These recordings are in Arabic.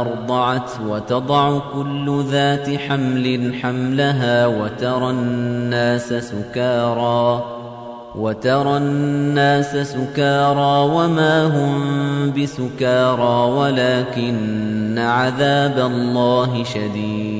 أرضعت وتضع كل ذات حمل حملها وترى الناس سكارى وترى الناس سكارى وما هم بسكارى ولكن عذاب الله شديد.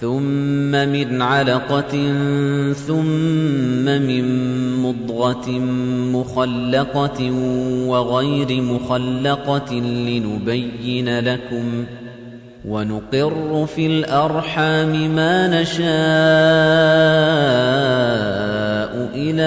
ثم من علقة ثم من مضغة مخلقة وغير مخلقة لنبين لكم ونقر في الأرحام ما نشاء إلى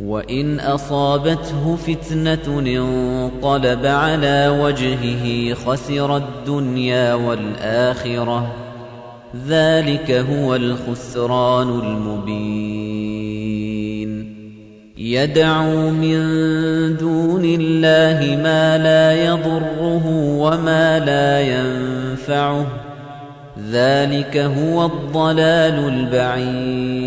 وإن أصابته فتنة انقلب على وجهه خسر الدنيا والآخرة. ذلك هو الخسران المبين. يدعو من دون الله ما لا يضره وما لا ينفعه. ذلك هو الضلال البعيد.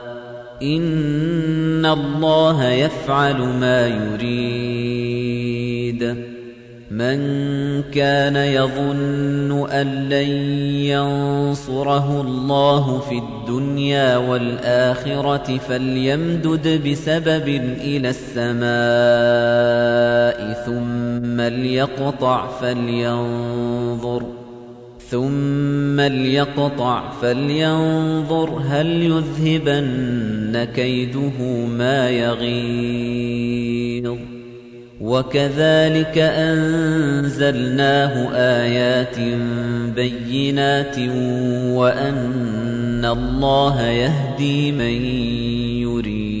إِنَّ اللَّهَ يَفْعَلُ مَا يُرِيدُ. مَن كَانَ يَظُنُّ أَن لَّن يَنصُرَهُ اللَّهُ فِي الدُّنْيَا وَالْآخِرَةِ فَلْيَمْدُدْ بِسَبَبٍ إِلَى السَّمَاءِ ثُمَّ لْيَقْطَعْ فَلْيَنظُرْ ثُمَّ لْيَقْطَعْ فَلْيَنظُرْ هَلْ يُذْهِبَنَّ كَيْدُهُ مَا يَغِيظُ. وَكَذَلِكَ أَنزَلْنَاهُ آيَاتٍ بَيِّنَاتٍ وَأَنَّ اللَّهَ يَهْدِي مَن يُرِيدُ.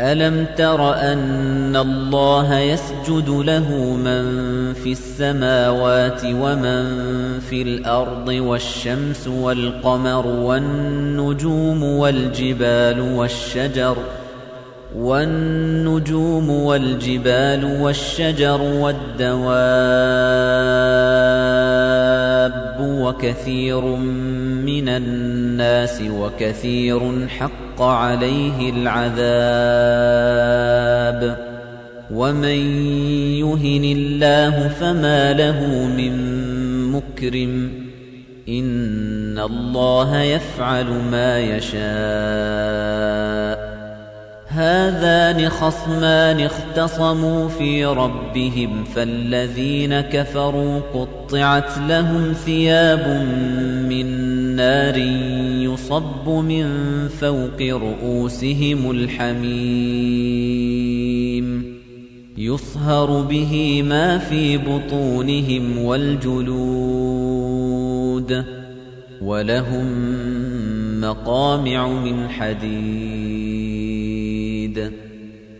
أَلَمْ تَرَ أَنَّ اللَّهَ يَسْجُدُ لَهُ مَن فِي السَّمَاوَاتِ وَمَن فِي الْأَرْضِ وَالشَّمْسُ وَالْقَمَرُ وَالنُّجُومُ وَالْجِبَالُ وَالشَّجَرُ وَالنُّجُومُ وَالْجِبَالُ وَالشَّجَرُ وَالدَّوَابُّ وَكَثِيرٌ مِنَ النَّاسِ وَكَثِيرٌ حَقَّ عَلَيْهِ الْعَذَابُ وَمَن يُهِنِ اللَّهُ فَمَا لَهُ مِن مُّكْرِمٍ إِنَّ اللَّهَ يَفْعَلُ مَا يَشَاءُ هَذَانِ خَصْمَانِ اخْتَصَمُوا فِي رَبِّهِمْ فَالَّذِينَ كَفَرُوا قُطِّعَتْ لَهُمْ ثِيَابٌ مِّن نَّارٍ يُصَبُّ مِن فَوْقِ رُءُوسِهِمُ الْحَمِيمُ. يُصْهَرُ بِهِ مَا فِي بُطُونِهِمْ وَالْجُلُودُ وَلَهُم مَّقَامِعُ مِنْ حَدِيدٍ.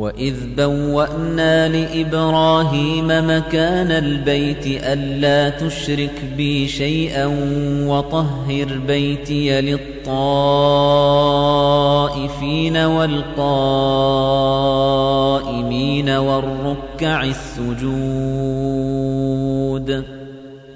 وَإِذْ بَوَّأْنَا لِإِبْرَاهِيمَ مَكَانَ الْبَيْتِ أَلَّا تُشْرِكْ بِي شَيْئًا وَطَهِّرْ بَيْتِيَ لِلطَّائِفِينَ وَالْقَائِمِينَ وَالرُّكَّعِ السُّجُودِ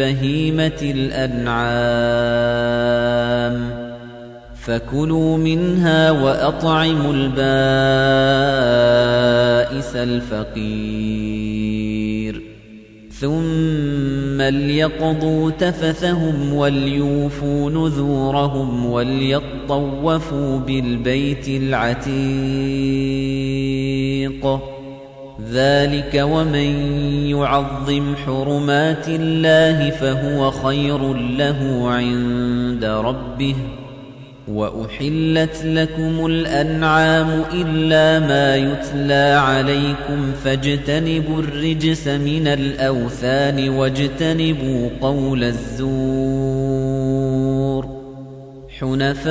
بهيمة الأنعام فكلوا منها وأطعموا البائس الفقير ثم ليقضوا تفثهم وليوفوا نذورهم وليطوفوا بالبيت العتيق ذلك ومن يعظم حرمات الله فهو خير له عند ربه وأحلت لكم الأنعام إلا ما يتلى عليكم فاجتنبوا الرجس من الأوثان واجتنبوا قول الزور حنفاء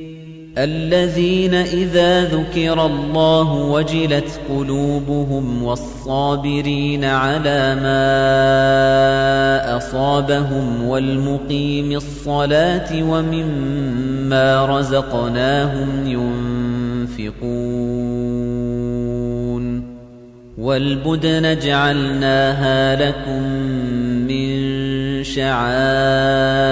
الذين إذا ذكر الله وجلت قلوبهم والصابرين على ما أصابهم والمقيم الصلاة ومما رزقناهم ينفقون والبدن جعلناها لكم من شعائر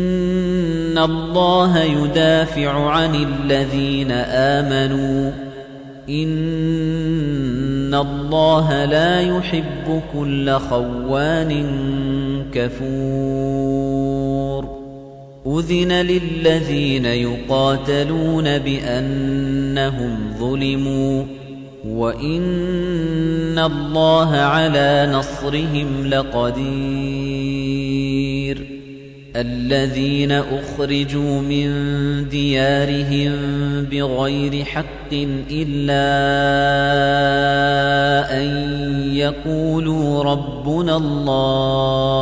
الله يدافع عن الذين آمنوا إن الله لا يحب كل خوان كفور أذن للذين يقاتلون بأنهم ظلموا وإن الله على نصرهم لقدير الذين أخرجوا من ديارهم بغير حق إلا أن يقولوا ربنا الله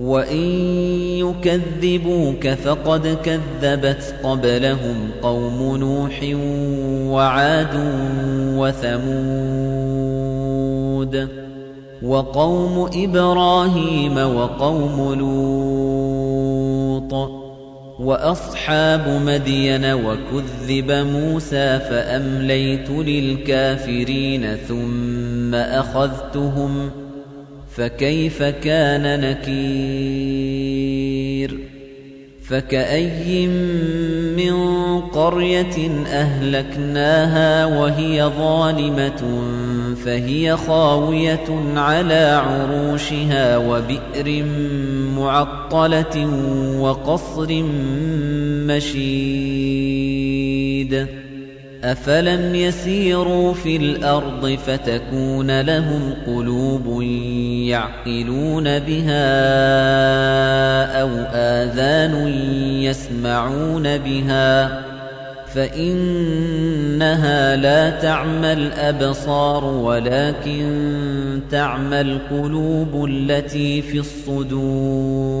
وإن يكذبوك فقد كذبت قبلهم قوم نوح وعاد وثمود وقوم إبراهيم وقوم لوط وأصحاب مدين وكذب موسى فأمليت للكافرين ثم أخذتهم فكيف كان نكير؟ فكأي من قرية أهلكناها وهي ظالمة فهي خاوية على عروشها وبئر معطلة وقصر مشيد. أفلم يسيروا في الأرض فتكون لهم قلوب يعقلون بها أو آذان يسمعون بها فإنها لا تعمى الأبصار ولكن تعمى القلوب التي في الصدور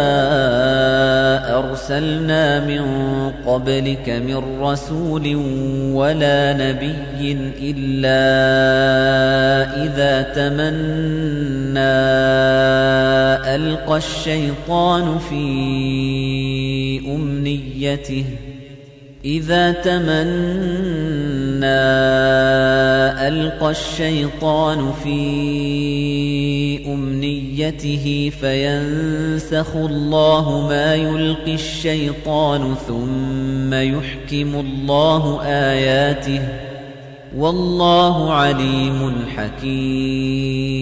أرسلنا من قبلك من رسول ولا نبي إلا إذا تمنى ألقى الشيطان في أمنيته. إذا تمنى ألقى الشيطان في أمنيته فينسخ الله ما يلقي الشيطان ثم يحكم الله آياته والله عليم حكيم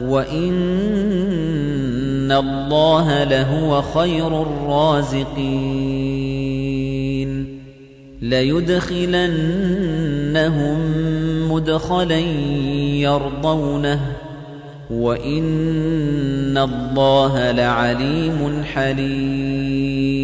وإن الله لهو خير الرازقين ليدخلنهم مدخلا يرضونه وَإِنَّ اللَّهَ لَعَلِيمٌ حَلِيمٌ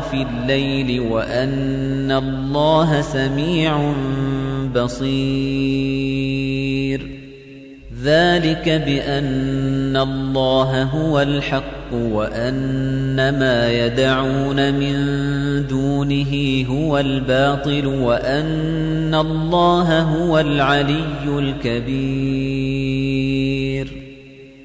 فِي اللَّيْلِ وَأَنَّ اللَّهَ سَمِيعٌ بَصِيرٌ. ذَلِكَ بِأَنَّ اللَّهَ هُوَ الْحَقُّ وَأَنَّ مَا يَدْعُونَ مِن دُونِهِ هُوَ الْبَاطِلُ وَأَنَّ اللَّهَ هُوَ الْعَلِيُّ الْكَبِيرُ.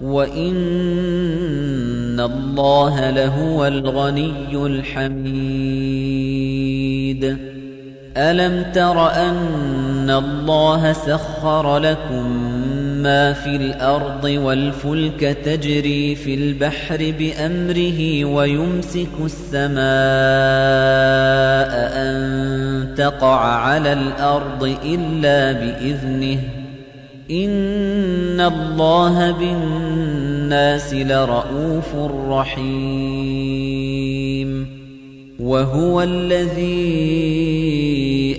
وإن الله لهو الغني الحميد ألم تر أن الله سخر لكم ما في الأرض والفلك تجري في البحر بأمره ويمسك السماء أن تقع على الأرض إلا بإذنه إن الله بالناس لرؤوف رحيم وهو الذي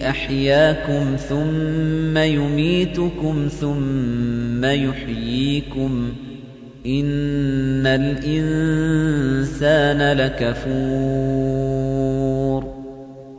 أحياكم ثم يميتكم ثم يحييكم إن الإنسان لكفور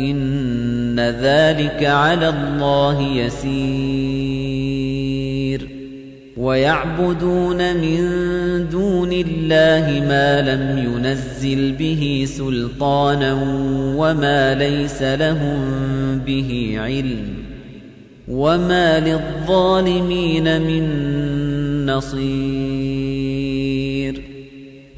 إن ذلك على الله يسير ويعبدون من دون الله ما لم ينزل به سلطانا وما ليس لهم به علم وما للظالمين من نصير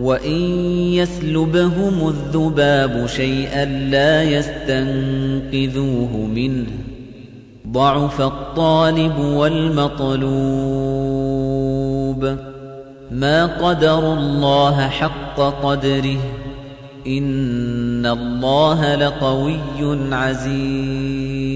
وإن يسلبهم الذباب شيئا لا يستنقذوه منه ضعف الطالب والمطلوب ما قدر الله حق قدره إن الله لقوي عزيز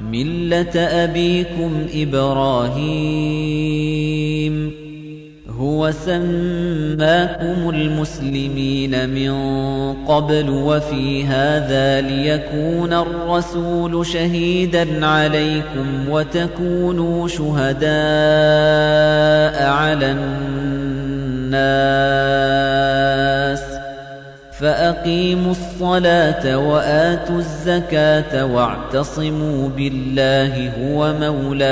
ملة أبيكم إبراهيم هو سماكم المسلمين من قبل وفي هذا ليكون الرسول شهيدا عليكم وتكونوا شهداء على الناس فأقيموا الصلاة وآتوا الزكاة واعتصموا بالله هو مولاكم